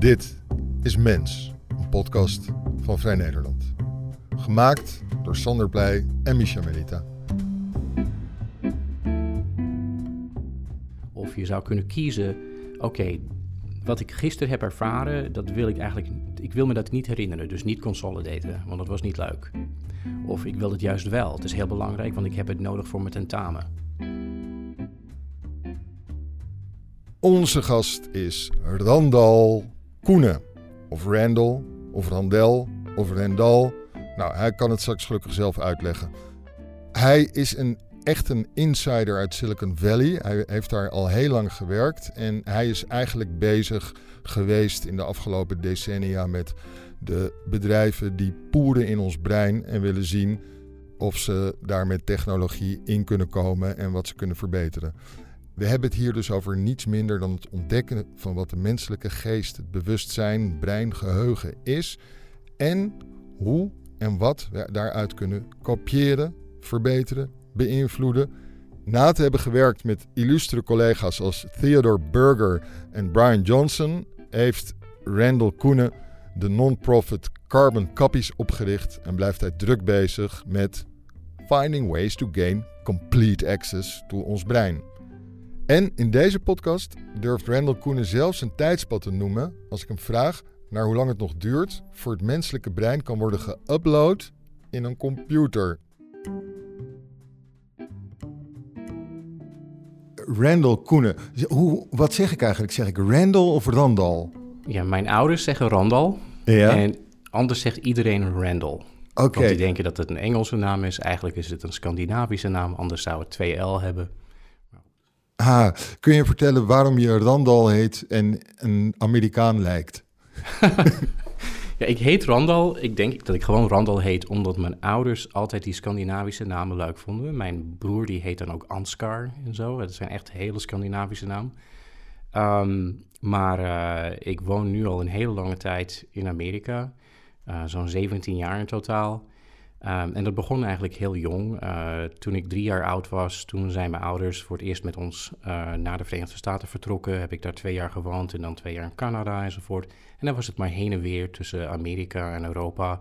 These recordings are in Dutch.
Dit is Mens, een podcast van Vrij Nederland. Gemaakt door Sander Pleij en Micha Melita. Of je zou kunnen kiezen, oké, wat ik gisteren heb ervaren, dat wil ik eigenlijk, ik wil me dat niet herinneren, dus niet consolidaten, want dat was niet leuk. Of ik wil het juist wel, het is heel belangrijk, want ik heb het nodig voor mijn tentamen. Onze gast is Randal Koenen. Of Randall, of Randel, of Rendal. Nou, hij kan het straks gelukkig zelf uitleggen. Hij is een, echt een insider uit Silicon Valley. Hij heeft daar al heel lang gewerkt. En hij is eigenlijk bezig geweest in de afgelopen decennia met de bedrijven die poeren in ons brein en willen zien of ze daar met technologie in kunnen komen en wat ze kunnen verbeteren. We hebben het hier dus over niets minder dan het ontdekken van wat de menselijke geest, het bewustzijn, brein, geheugen is en hoe en wat we daaruit kunnen kopiëren, verbeteren, beïnvloeden. Na te hebben gewerkt met illustere collega's als Theodore Berger en Brian Johnson, heeft Randall Koenen de non-profit Carbon Copies opgericht en blijft hij druk bezig met finding ways to gain complete access to ons brein. En in deze podcast durft Randall Koenen zelfs een tijdspad te noemen als ik hem vraag naar hoe lang het nog duurt voor het menselijke brein kan worden geüpload in een computer. Randall Koenen. Hoe, wat zeg ik eigenlijk? Zeg ik Randall of Randall? Ja, mijn ouders zeggen Randall Ja. en anders zegt iedereen Randall. Oké. Want die denken dat het een Engelse naam is, eigenlijk is het een Scandinavische naam, anders zou het twee L hebben. Kun je vertellen waarom je Randall heet en een Amerikaan lijkt? Ja, ik heet Randall. Ik denk dat ik gewoon Randall heet omdat mijn ouders altijd die Scandinavische namen leuk vonden. Mijn broer die heet dan ook Ansgar en zo. Dat zijn echt hele Scandinavische namen. Ehm, maar eh, ik woon nu al een hele lange tijd in Amerika. Eh, Zo'n 17 jaar in totaal. Ehm, en dat begon eigenlijk heel jong. Eh, toen ik drie jaar oud was, toen zijn mijn ouders voor het eerst met ons eh, naar de Verenigde Staten vertrokken. Heb ik daar twee jaar gewoond en dan twee jaar in Canada enzovoort. En dan was het maar heen en weer tussen Amerika en Europa.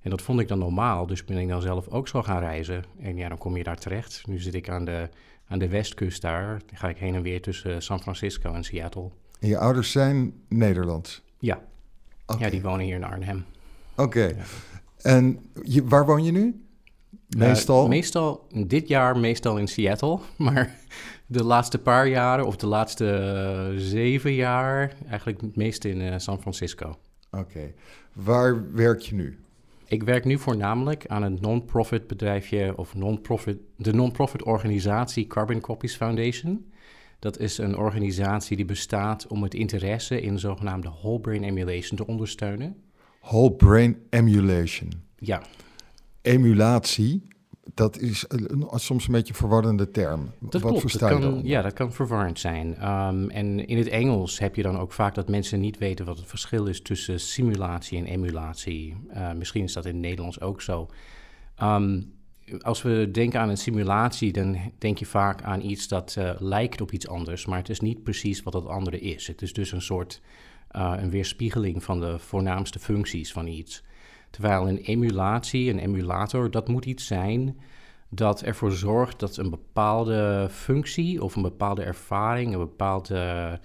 En dat vond ik dan normaal, dus ben ik dan zelf ook zo gaan reizen. En ja, dan kom je daar terecht. Nu zit ik aan de, aan de westkust daar. Dan ga ik heen en weer tussen San Francisco en Seattle. En je ouders zijn Nederlands. Ja, ja die wonen hier in Arnhem. Oké. En je, waar woon je nu? Meestal? Eh, meestal, dit jaar meestal in Seattle, maar de laatste paar jaren of de laatste eh, zeven jaar eigenlijk het meest in eh, San Francisco. Oké. Waar werk je nu? Ik werk nu voornamelijk aan een non-profit bedrijfje of non-profit, de non-profit organisatie Carbon Copies Foundation. Dat is een organisatie die bestaat om het interesse in zogenaamde whole brain emulation te ondersteunen. Whole brain emulation. Ja, Emulatie, dat is een- soms een beetje een verwarrende term. Dat Wat klopt. versta dat je kan, dan? Ja, dat kan verwarrend zijn. Ehm, en in het Engels heb je dan ook vaak dat mensen niet weten wat het verschil is tussen simulatie en emulatie. Eh, misschien is dat in het Nederlands ook zo. Ehm, als we denken aan een simulatie, dan denk je vaak aan iets dat eh, lijkt op iets anders, maar het is niet precies wat het andere is. Het is dus een soort eh, een weerspiegeling van de voornaamste functies van iets. Terwijl een emulatie, een emulator, dat moet iets zijn dat ervoor zorgt dat een bepaalde functie of een bepaalde ervaring, een bepaalde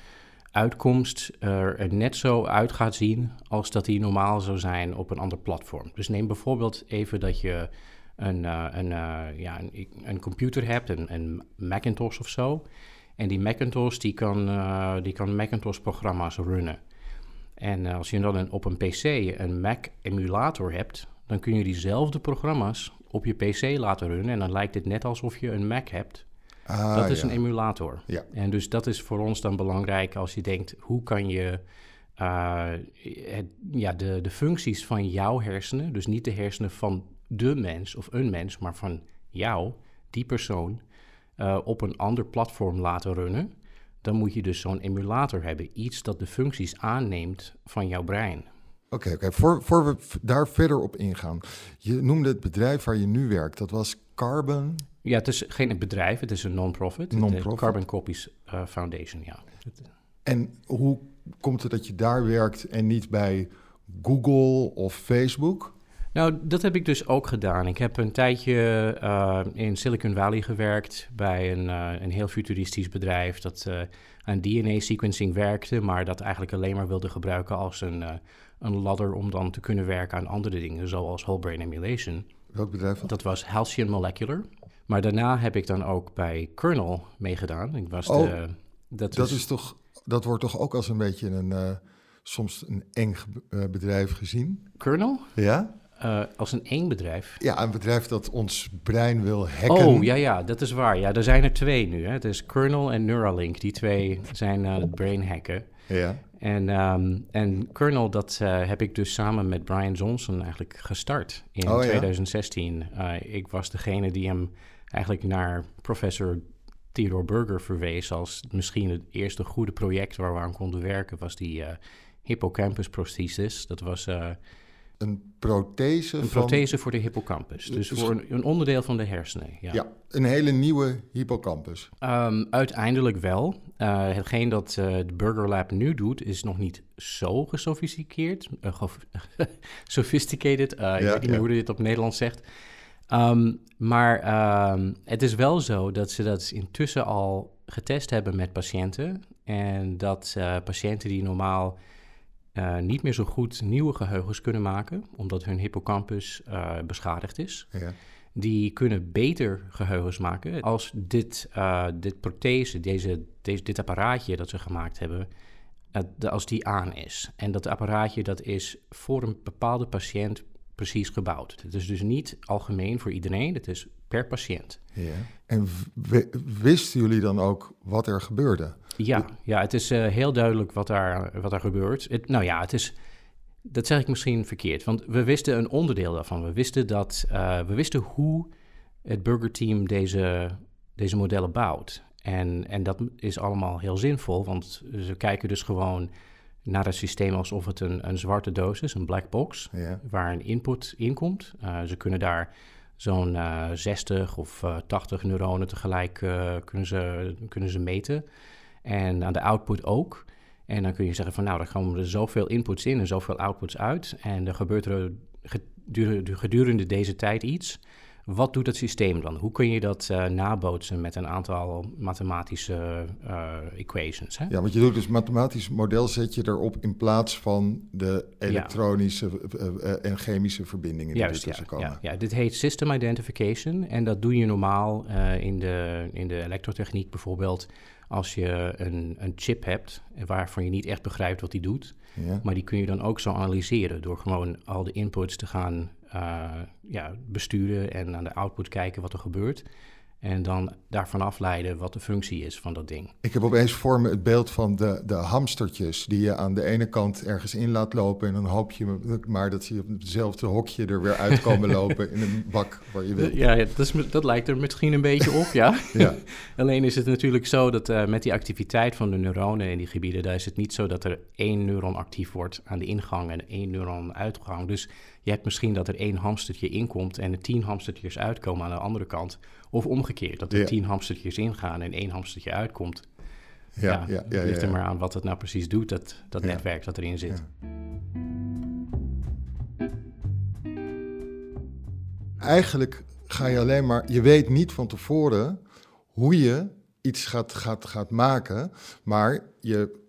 uitkomst er net zo uit gaat zien als dat die normaal zou zijn op een ander platform. Dus neem bijvoorbeeld even dat je een, eh, een, eh, ja, een, een computer hebt, een, een Macintosh of zo. En die Macintosh die kan, die kan Macintosh-programma's runnen. En eh, als je dan een, op een PC een Mac-emulator hebt, dan kun je diezelfde programma's op je PC laten runnen. En dan lijkt het net alsof je een Mac hebt. Ah, dat is ja. een emulator. Ja. En dus dat is voor ons dan belangrijk als je denkt, hoe kan je eh, het, ja, de, de functies van jouw hersenen, dus niet de hersenen van de mens of een mens, maar van jou, die persoon, eh, op een ander platform laten runnen, dan moet je dus zo'n emulator hebben. Iets dat de functies aanneemt van jouw brein. Oké, oké. Voor, voor we daar verder op ingaan. Je noemde het bedrijf waar je nu werkt. Dat was Carbon. Ja, het is geen bedrijf, het is een non-profit. De Non-profit. Carbon Copies eh, Foundation, ja. En hoe komt het dat je daar werkt en niet bij Google of Facebook? Nou, dat heb ik dus ook gedaan. Ik heb een tijdje uh, in Silicon Valley gewerkt bij een, uh, een heel futuristisch bedrijf dat uh, aan DNA-sequencing werkte, maar dat eigenlijk alleen maar wilde gebruiken als een, een ladder om dan te kunnen werken aan andere dingen, zoals whole brain emulation. Welk bedrijf? Dat was Halcyon Molecular. Maar daarna heb ik dan ook bij Kernel meegedaan. Ik was oh, de, dat, dat is... is toch, dat wordt toch ook als een beetje een soms een eng bedrijf gezien? Kernel? Ja. Uh, als een één bedrijf? Ja, een bedrijf dat ons brein wil hacken. Oh, ja, ja, dat is waar. Ja, er zijn er twee nu. Hè. Het is Kernel en Neuralink. Die twee zijn uh, het brain hacken. Ja. En, um, en Kernel, dat uh, heb ik dus samen met Brian Johnson eigenlijk gestart in oh, 2016. Ja? ik was degene die hem eigenlijk naar professor Theodore Berger verwees als misschien het eerste goede project waar we aan konden werken, was die hippocampus prosthesis. Dat was een prothese Een prothese voor de hippocampus. Dus, voor een, een, onderdeel van de hersenen. Ja, ja een hele nieuwe hippocampus. Um, uiteindelijk wel. Uh, hetgeen dat uh, de Burger Lab nu doet, is nog niet zo gesofisticeerd. Uh, sophisticated. Ja, ik weet niet meer hoe je dit op Nederlands zegt. Um, maar um, het is wel zo dat ze dat intussen al getest hebben met patiënten. En dat patiënten die normaal uh, niet meer zo goed nieuwe geheugens kunnen maken, omdat hun hippocampus uh, beschadigd is. Ja. Die kunnen beter geheugens maken als dit, uh, dit prothese, deze, deze, dit apparaatje dat ze gemaakt hebben, als die aan is. En dat apparaatje dat is voor een bepaalde patiënt precies gebouwd. Het is dus niet algemeen voor iedereen, het is per patiënt. Ja. En wisten jullie dan ook wat er gebeurde? Ja, ja het is uh, heel duidelijk wat daar, wat daar gebeurt. Het, nou ja, het is, dat zeg ik misschien verkeerd, want we wisten een onderdeel daarvan. We wisten, dat, uh, we wisten hoe het burgerteam deze, deze modellen bouwt. En, en dat is allemaal heel zinvol, want ze kijken dus gewoon naar het systeem alsof het een, een zwarte doos is, een black box, ja. waar een input in komt. Uh, ze kunnen daar zo'n uh, 60 of uh, 80 neuronen tegelijk kunnen, ze, kunnen ze meten. En aan de output ook. En dan kun je zeggen van nou, dan komen er zoveel inputs in en zoveel outputs uit. En er gebeurt er gedurende deze tijd iets. Wat doet het systeem dan? Hoe kun je dat uh, nabootsen met een aantal mathematische uh, equations? Hè? Ja, want je doet dus mathematisch model zet je erop in plaats van de elektronische ja. uh, en chemische verbindingen die ertussen ja, komen. Ja, ja, dit heet system identification en dat doe je normaal in, de, in de elektrotechniek bijvoorbeeld als je een, een chip hebt waarvan je niet echt begrijpt wat die doet. Ja. Maar die kun je dan ook zo analyseren door gewoon al de inputs te gaan uh, ja, besturen en aan de output kijken wat er gebeurt. En dan daarvan afleiden wat de functie is van dat ding. Ik heb opeens voor me het beeld van de, de hamstertjes die je aan de ene kant ergens in laat lopen. En dan hoop je maar dat ze op hetzelfde hokje er weer uitkomen lopen in een bak waar je wil. Ja, dat, is, dat lijkt er misschien een beetje op, ja. ja. Alleen is het natuurlijk zo dat uh, met die activiteit van de neuronen in die gebieden, daar is het niet zo dat er één neuron actief wordt aan de ingang en één neuron uitgang. Dus je hebt misschien dat er één hamstertje inkomt en er tien hamstertjes uitkomen aan de andere kant. Of omgekeerd, dat er ja. tien hamstertjes ingaan en één hamstertje uitkomt. Ja, ja, ja, ja het ligt er maar aan wat het nou precies doet, dat, dat netwerk dat erin zit. Eigenlijk ga je alleen maar, je weet niet van tevoren hoe je iets gaat, gaat, gaat maken, maar je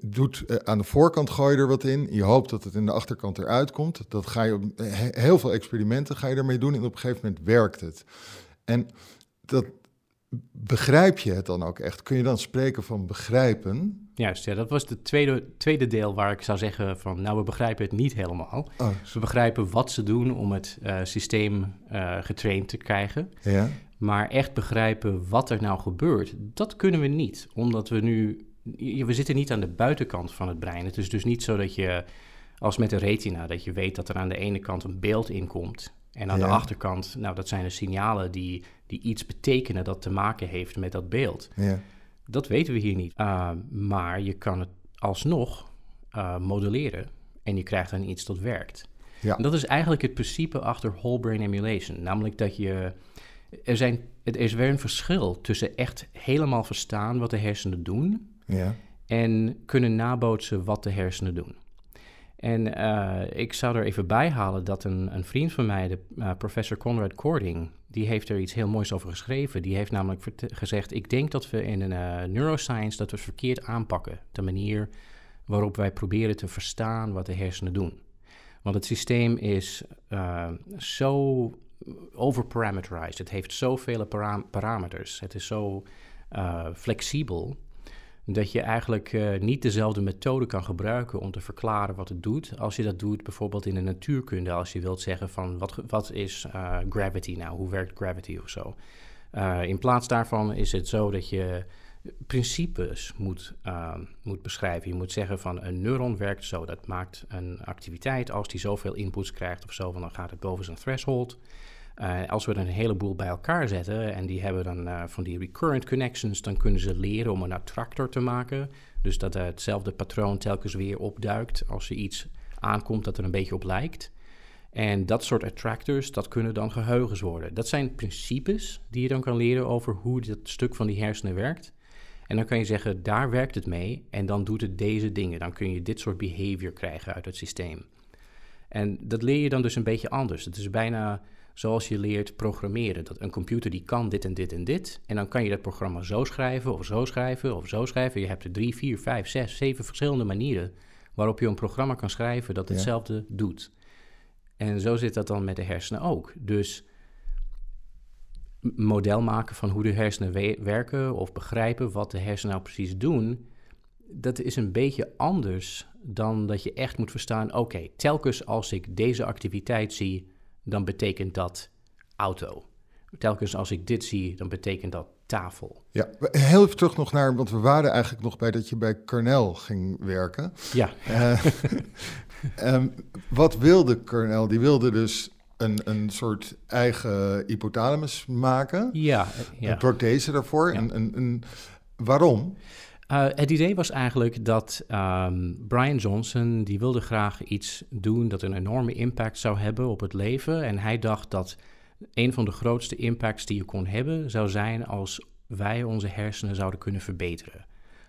doet eh, aan de voorkant gooi je er wat in. Je hoopt dat het in de achterkant eruit komt. Dat ga je heel veel experimenten ga je ermee doen en op een gegeven moment werkt het. En dat begrijp je het dan ook echt? Kun je dan spreken van begrijpen? Juist, ja, dat was het tweede, tweede deel waar ik zou zeggen van, nou, we begrijpen het niet helemaal. Oh. We begrijpen wat ze doen om het uh, systeem uh, getraind te krijgen. Ja. Maar echt begrijpen wat er nou gebeurt, dat kunnen we niet. Omdat we nu, we zitten niet aan de buitenkant van het brein. Het is dus niet zo dat je, als met de retina, dat je weet dat er aan de ene kant een beeld inkomt. En aan ja. de achterkant, nou, dat zijn de signalen die, die iets betekenen dat te maken heeft met dat beeld. Ja. Dat weten we hier niet. Uh, maar je kan het alsnog uh, modelleren en je krijgt dan iets dat werkt. Ja. En dat is eigenlijk het principe achter whole brain emulation. Namelijk dat je. Er, zijn, er is weer een verschil tussen echt helemaal verstaan wat de hersenen doen. Ja. en kunnen nabootsen wat de hersenen doen. En uh, ik zou er even bij halen dat een, een vriend van mij, de, uh, professor Conrad Cording, die heeft er iets heel moois over geschreven. Die heeft namelijk gezegd, ik denk dat we in een uh, neuroscience dat we verkeerd aanpakken. De manier waarop wij proberen te verstaan wat de hersenen doen. Want het systeem is zo overparameterized. Het heeft zoveel param parameters. Het is zo flexibel dat je eigenlijk uh, niet dezelfde methode kan gebruiken om te verklaren wat het doet. Als je dat doet bijvoorbeeld in de natuurkunde, als je wilt zeggen van wat, wat is uh, gravity nou, hoe werkt gravity of zo. Uh, in plaats daarvan is het zo dat je principes moet, moet beschrijven. Je moet zeggen van een neuron werkt zo, dat maakt een activiteit. Als die zoveel inputs krijgt of zo, dan gaat het boven zijn threshold. Uh, als we er een heleboel bij elkaar zetten en die hebben dan uh, van die recurrent connections, dan kunnen ze leren om een attractor te maken. Dus dat uh, hetzelfde patroon telkens weer opduikt als er iets aankomt dat er een beetje op lijkt. En dat soort attractors, dat kunnen dan geheugens worden. Dat zijn principes die je dan kan leren over hoe dat stuk van die hersenen werkt. En dan kan je zeggen, daar werkt het mee en dan doet het deze dingen. Dan kun je dit soort behavior krijgen uit het systeem. En dat leer je dan dus een beetje anders. Het is bijna zoals je leert programmeren. Dat een computer die kan dit en dit en dit. En dan kan je dat programma zo schrijven of zo schrijven of zo schrijven. Je hebt er drie, vier, vijf, zes, zeven verschillende manieren waarop je een programma kan schrijven dat hetzelfde doet. En zo zit dat dan met de hersenen ook. Dus model maken van hoe de hersenen werken of begrijpen wat de hersenen nou precies doen, dat is een beetje anders dan dat je echt moet verstaan: oké, telkens als ik deze activiteit zie, dan betekent dat auto. Telkens als ik dit zie, dan betekent dat tafel. Ja, heel even terug nog naar, want we waren eigenlijk nog bij dat je bij Cornell ging werken. Ja. Uh, um, wat wilde Cornell? Die wilde dus een, een soort eigen hypothalamus maken. Ja. ja. Een prothese daarvoor. Ja. Een, een, een, waarom? Uh, het idee was eigenlijk dat um, Brian Johnson, die wilde graag iets doen dat een enorme impact zou hebben op het leven. En hij dacht dat een van de grootste impacts die je kon hebben, zou zijn als wij onze hersenen zouden kunnen verbeteren.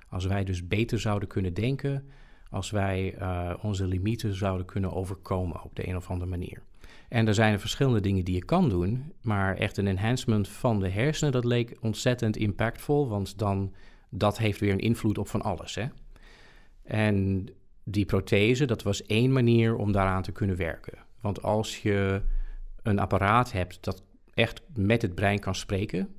Als wij dus beter zouden kunnen denken, als wij uh, onze limieten zouden kunnen overkomen op de een of andere manier. En er zijn verschillende dingen die je kan doen, maar echt een enhancement van de hersenen, dat leek ontzettend impactvol, want dan dat heeft weer een invloed op van alles. Hè? En die prothese, dat was één manier om daaraan te kunnen werken. Want als je een apparaat hebt dat echt met het brein kan spreken,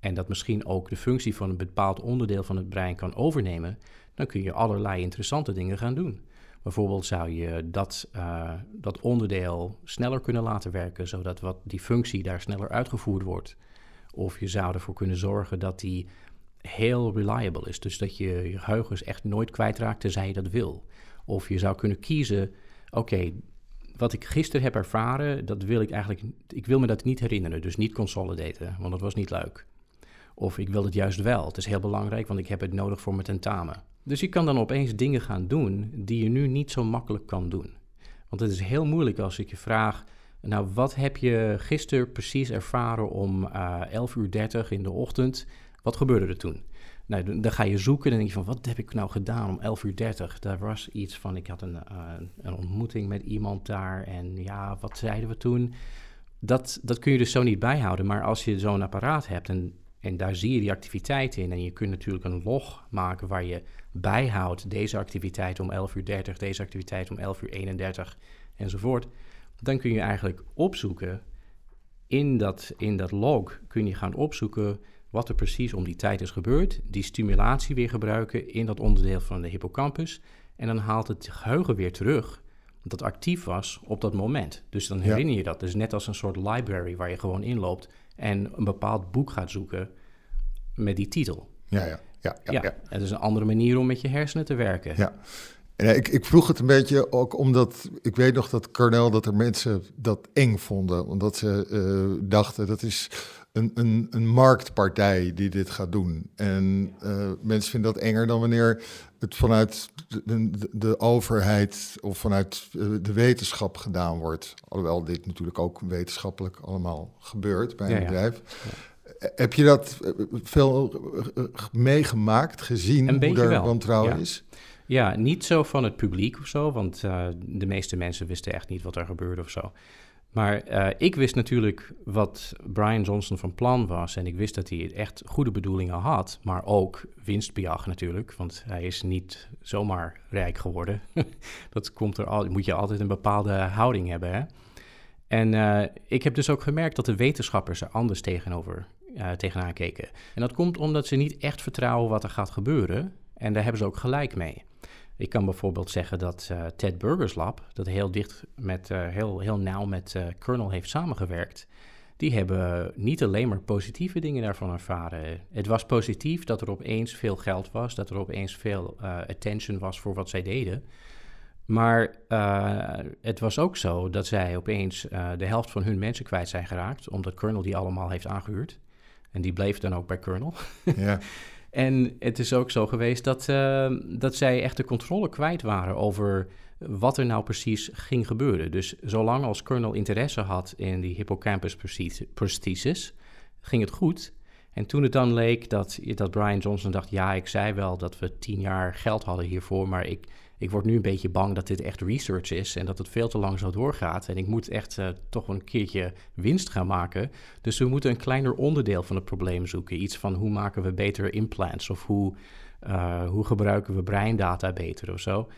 en dat misschien ook de functie van een bepaald onderdeel van het brein kan overnemen, dan kun je allerlei interessante dingen gaan doen. Bijvoorbeeld zou je dat, uh, dat onderdeel sneller kunnen laten werken, zodat wat die functie daar sneller uitgevoerd wordt. Of je zou ervoor kunnen zorgen dat die heel reliable is. Dus dat je je geheugens echt nooit kwijtraakt tenzij je dat wil. Of je zou kunnen kiezen, oké, wat ik gisteren heb ervaren, dat wil ik eigenlijk, ik wil me dat niet herinneren. Dus niet consolidaten, want dat was niet leuk. Of ik wil het juist wel. Het is heel belangrijk, want ik heb het nodig voor mijn tentamen. Dus je kan dan opeens dingen gaan doen die je nu niet zo makkelijk kan doen. Want het is heel moeilijk als ik je vraag, nou, wat heb je gisteren precies ervaren om uh, eh, 11 uur 30 in de ochtend? Wat gebeurde er toen? Nou, dan ga je zoeken en denk je van, wat heb ik nou gedaan om 11 uur 30? Daar was iets van, ik had een, uh, een ontmoeting met iemand daar en ja, wat zeiden we toen? Dat, dat kun je dus zo niet bijhouden, maar als je zo'n apparaat hebt en, en daar zie je die activiteit in en je kunt natuurlijk een log maken waar je bijhoudt deze activiteit om 11 uur 30, deze activiteit om 11 uur 31 enzovoort, dan kun je eigenlijk opzoeken in dat, in dat log kun je gaan opzoeken wat er precies om die tijd is gebeurd, die stimulatie weer gebruiken in dat onderdeel van de hippocampus. En dan haalt het geheugen weer terug dat actief was op dat moment. Dus dan herinner je dat. Dus net als een soort library waar je gewoon inloopt en een bepaald boek gaat zoeken met die titel. Ja, ja. Ja, ja, ja. Het is een andere manier om met je hersenen te werken. Ja. En ik, ik vroeg het een beetje ook omdat ik weet nog dat Cornel dat er mensen dat eng vonden. Omdat ze uh, dachten dat is een, een, een marktpartij die dit gaat doen. En uh, mensen vinden dat enger dan wanneer het vanuit de, de, overheid of vanuit eh, de wetenschap gedaan wordt. Alhoewel dit natuurlijk ook wetenschappelijk allemaal gebeurt bij een bedrijf. Heb je dat veel meegemaakt, gezien Een hoe er wantrouwen ja. is? Ja, niet zo van het publiek of zo, want uh, de meeste mensen wisten echt niet wat er gebeurde of zo. Maar uh, ik wist natuurlijk wat Brian Johnson van plan was. En ik wist dat hij echt goede bedoelingen had. Maar ook winstbejag natuurlijk. Want hij is niet zomaar rijk geworden. dat komt er al, moet je altijd een bepaalde houding hebben. Hè? En uh, ik heb dus ook gemerkt dat de wetenschappers er anders tegenover, uh, tegenaan keken. En dat komt omdat ze niet echt vertrouwen wat er gaat gebeuren. En daar hebben ze ook gelijk mee. Ik kan bijvoorbeeld zeggen dat uh, Ted Burgers Lab, dat heel dicht met, uh, heel, heel nauw met uh, Kernel heeft samengewerkt, die hebben niet alleen maar positieve dingen daarvan ervaren. Het was positief dat er opeens veel geld was, dat er opeens veel attention was voor wat zij deden. Maar het was ook zo dat zij opeens de helft van hun mensen kwijt zijn geraakt, omdat Kernel die allemaal heeft aangehuurd. En die bleef dan ook bij Kernel. Ja. En het is ook zo geweest dat, uh, dat zij echt de controle kwijt waren over wat er nou precies ging gebeuren. Dus zolang als Colonel interesse had in die hippocampus prosthesis, ging het goed. En toen het dan leek dat, dat Brian Johnson dacht, ja, ik zei wel dat we tien jaar geld hadden hiervoor, maar ik, ik word nu een beetje bang dat dit echt research is en dat het veel te lang zo doorgaat. En ik moet echt uh, toch een keertje winst gaan maken. Dus we moeten een kleiner onderdeel van het probleem zoeken. Iets van hoe maken we betere implants of hoe, uh, hoe gebruiken we breindata beter of zo.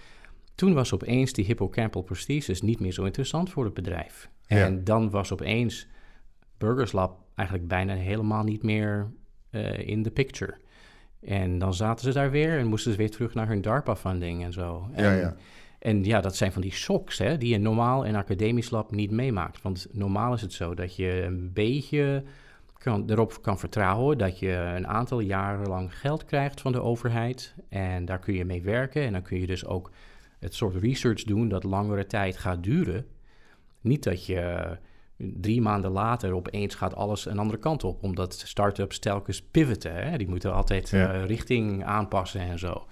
Toen was opeens die hippocampal prosthesis niet meer zo interessant voor het bedrijf. Ja. En dan was opeens Burgers Lab eigenlijk bijna helemaal niet meer uh, in de picture. En dan zaten ze daar weer en moesten ze weer terug naar hun DARPA-funding en zo. En, Ja, ja. en ja, dat zijn van die shocks hè, die je normaal in academisch lab niet meemaakt. Want normaal is het zo dat je een beetje kan, erop kan vertrouwen dat je een aantal jaren lang geld krijgt van de overheid. En daar kun je mee werken. En dan kun je dus ook het soort research doen dat langere tijd gaat duren. Niet dat je drie maanden later opeens gaat alles een andere kant op. Omdat start-ups telkens pivoten. Hè? Die moeten altijd Ja. uh, richting aanpassen en zo.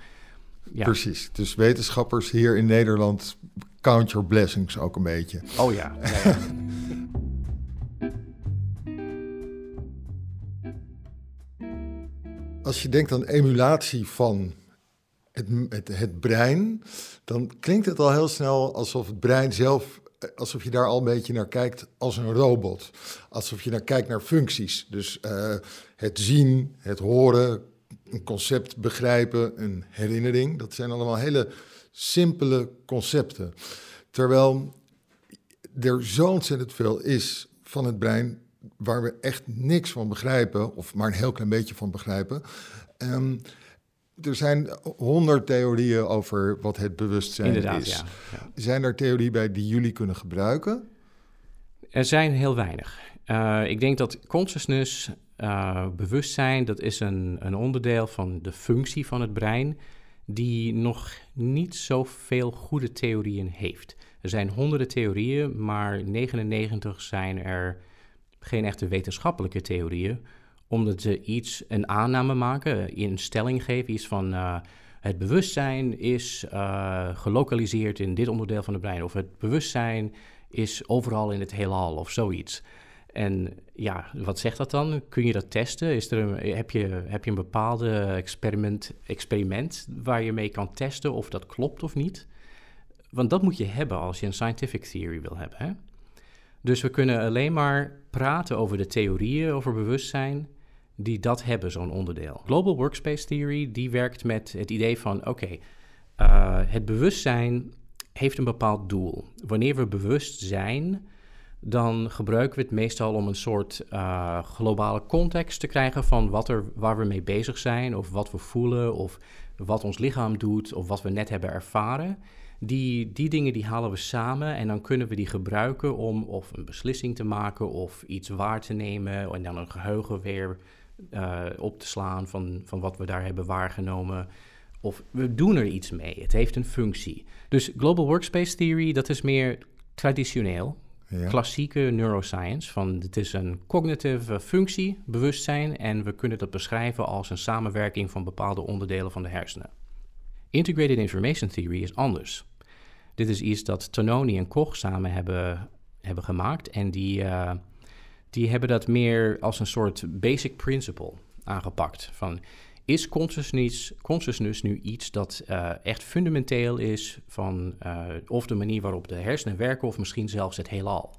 Ja. Precies. Dus wetenschappers hier in Nederland count your blessings ook een beetje. Oh ja. Als je denkt aan emulatie van het, het, het brein, dan klinkt het al heel snel alsof het brein zelf, eh, alsof je daar al een beetje naar kijkt als een robot. Alsof je naar kijkt naar functies. Dus uh, het zien, het horen, een concept begrijpen, een herinnering. Dat zijn allemaal hele simpele concepten. Terwijl er zo ontzettend veel is van het brein waar we echt niks van begrijpen, of maar een heel klein beetje van begrijpen. Um, er zijn honderd theorieën over wat het bewustzijn Inderdaad, is. ja, ja. Zijn er theorieën bij die jullie kunnen gebruiken? Er zijn heel weinig. Uh, ik denk dat consciousness, uh, bewustzijn, dat is een, een onderdeel van de functie van het brein die nog niet zoveel goede theorieën heeft. Er zijn honderden theorieën, maar 99 zijn er geen echte wetenschappelijke theorieën, omdat ze iets, een aanname maken, een stelling geven, iets van uh, het bewustzijn is uh, gelokaliseerd in dit onderdeel van het brein, of het bewustzijn is overal in het heelal, of zoiets. En ja, wat zegt dat dan? Kun je dat testen? Is er een, heb, je, heb je een bepaalde experiment, experiment waar je mee kan testen of dat klopt of niet? Want dat moet je hebben als je een scientific theory wil hebben. Hè? Dus we kunnen alleen maar praten over de theorieën over bewustzijn die dat hebben, zo'n onderdeel. Global Workspace Theory die werkt met het idee van: oké, uh, het bewustzijn heeft een bepaald doel. Wanneer we bewust zijn, dan gebruiken we het meestal om een soort uh, globale context te krijgen van wat er, waar we mee bezig zijn, of wat we voelen, of wat ons lichaam doet, of wat we net hebben ervaren. Die, die dingen die halen we samen en dan kunnen we die gebruiken om of een beslissing te maken of iets waar te nemen en dan een geheugen weer uh, op te slaan van, van wat we daar hebben waargenomen. Of we doen er iets mee. Het heeft een functie. Dus Global Workspace Theory, dat is meer traditioneel. Ja. Klassieke neuroscience. Van het is een cognitive functie, bewustzijn. En we kunnen dat beschrijven als een samenwerking van bepaalde onderdelen van de hersenen. Integrated Information Theory is anders. Dit is iets dat Tononi en Koch samen hebben, hebben gemaakt. En die, uh, die hebben dat meer als een soort basic principle aangepakt. Van is consciousness, consciousness nu iets dat uh, echt fundamenteel is van uh, of de manier waarop de hersenen werken, of misschien zelfs het heelal?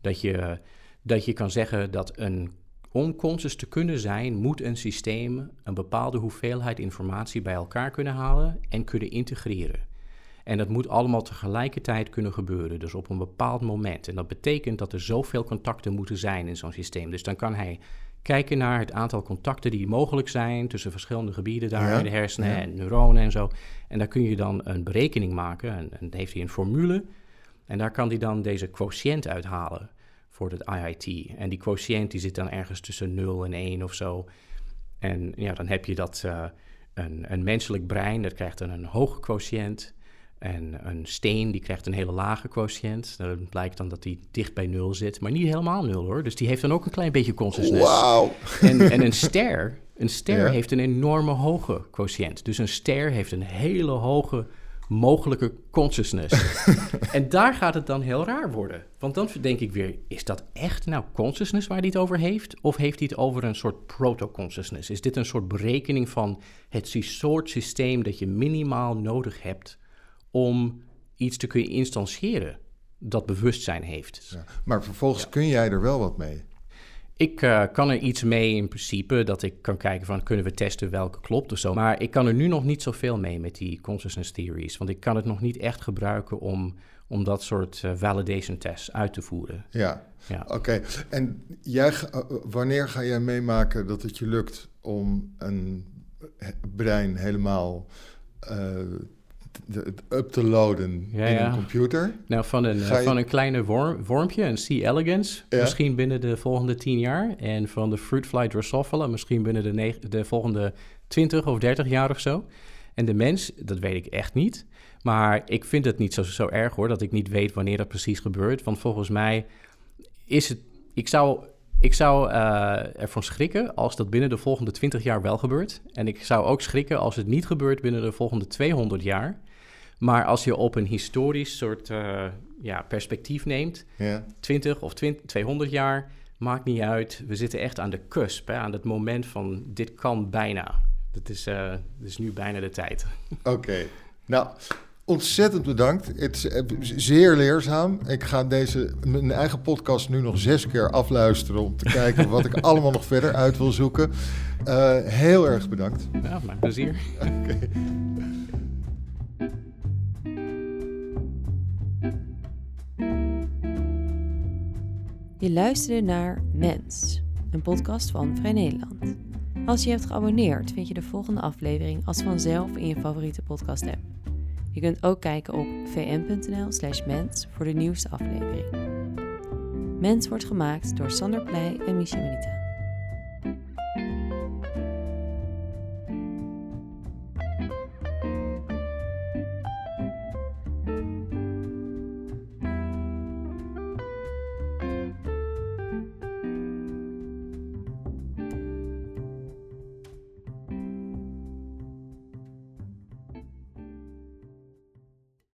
Dat je, dat je kan zeggen dat een om conscious te kunnen zijn, moet een systeem een bepaalde hoeveelheid informatie bij elkaar kunnen halen en kunnen integreren. En dat moet allemaal tegelijkertijd kunnen gebeuren, dus op een bepaald moment. En dat betekent dat er zoveel contacten moeten zijn in zo'n systeem. Dus dan kan hij kijken naar het aantal contacten die mogelijk zijn tussen verschillende gebieden daar in de hersenen en neuronen en zo. En daar kun je dan een berekening maken en, en heeft hij een formule. En daar kan hij dan deze quotient uithalen voor het IIT. En die quotient die zit dan ergens tussen 0 en 1 of zo. En ja, dan heb je dat uh, een, een menselijk brein, dat krijgt dan een hoge quotient. En een steen die krijgt een hele lage quotient. Dan blijkt dan dat die dicht bij nul zit, maar niet helemaal nul hoor. Dus die heeft dan ook een klein beetje consciousness. Wauw! En, en een ster, een ster heeft een enorme hoge quotient. Dus een ster heeft een hele hoge mogelijke consciousness. en daar gaat het dan heel raar worden. Want dan denk ik weer, is dat echt nou consciousness waar hij het over heeft? Of heeft hij het over een soort proto-consciousness? Is dit een soort berekening van het soort systeem dat je minimaal nodig hebt om iets te kunnen instantiëren dat bewustzijn heeft? Ja, maar vervolgens kun jij er wel wat mee? Ik uh, kan er iets mee in principe, dat ik kan kijken van kunnen we testen welke klopt of zo. Maar ik kan er nu nog niet zoveel mee met die consciousness theories. Want ik kan het nog niet echt gebruiken om, om dat soort uh, validation tests uit te voeren. Ja, ja. oké. En jij, uh, wanneer ga jij meemaken dat het je lukt om een brein helemaal up te loaden in een computer. Nou, van een, van een kleine worm, wormpje, een C. elegans, misschien binnen de volgende tien jaar. En van de fruitfly drosophila misschien binnen de, de volgende 20 of 30 jaar of zo. En de mens, dat weet ik echt niet. Maar ik vind het niet zo, zo erg hoor, dat ik niet weet wanneer dat precies gebeurt. Want volgens mij is het... Ik zou ik zou uh, ervan schrikken als dat binnen de volgende 20 jaar wel gebeurt. En ik zou ook schrikken als het niet gebeurt binnen de volgende 200 jaar. Maar als je op een historisch soort uh, ja, perspectief neemt, ja. 20 of 20, 200 jaar, maakt niet uit. We zitten echt aan de cusp, hè, aan het moment van dit kan bijna. Dat is, uh, is nu bijna de tijd. Oké. Nou, ontzettend bedankt. Het is eh, zeer leerzaam. Ik ga deze, mijn eigen podcast nu nog zes keer afluisteren om te kijken wat ik allemaal nog verder uit wil zoeken. Uh, heel erg bedankt. Ja, mijn plezier. Oké. Je luisterde naar Mens, een podcast van Vrij Nederland. Als je hebt geabonneerd, vind je de volgende aflevering als vanzelf in je favoriete podcast-app. Je kunt ook kijken op vm.nl/slash mens voor de nieuwste aflevering. Mens wordt gemaakt door Sander Pleij en Michel Minita.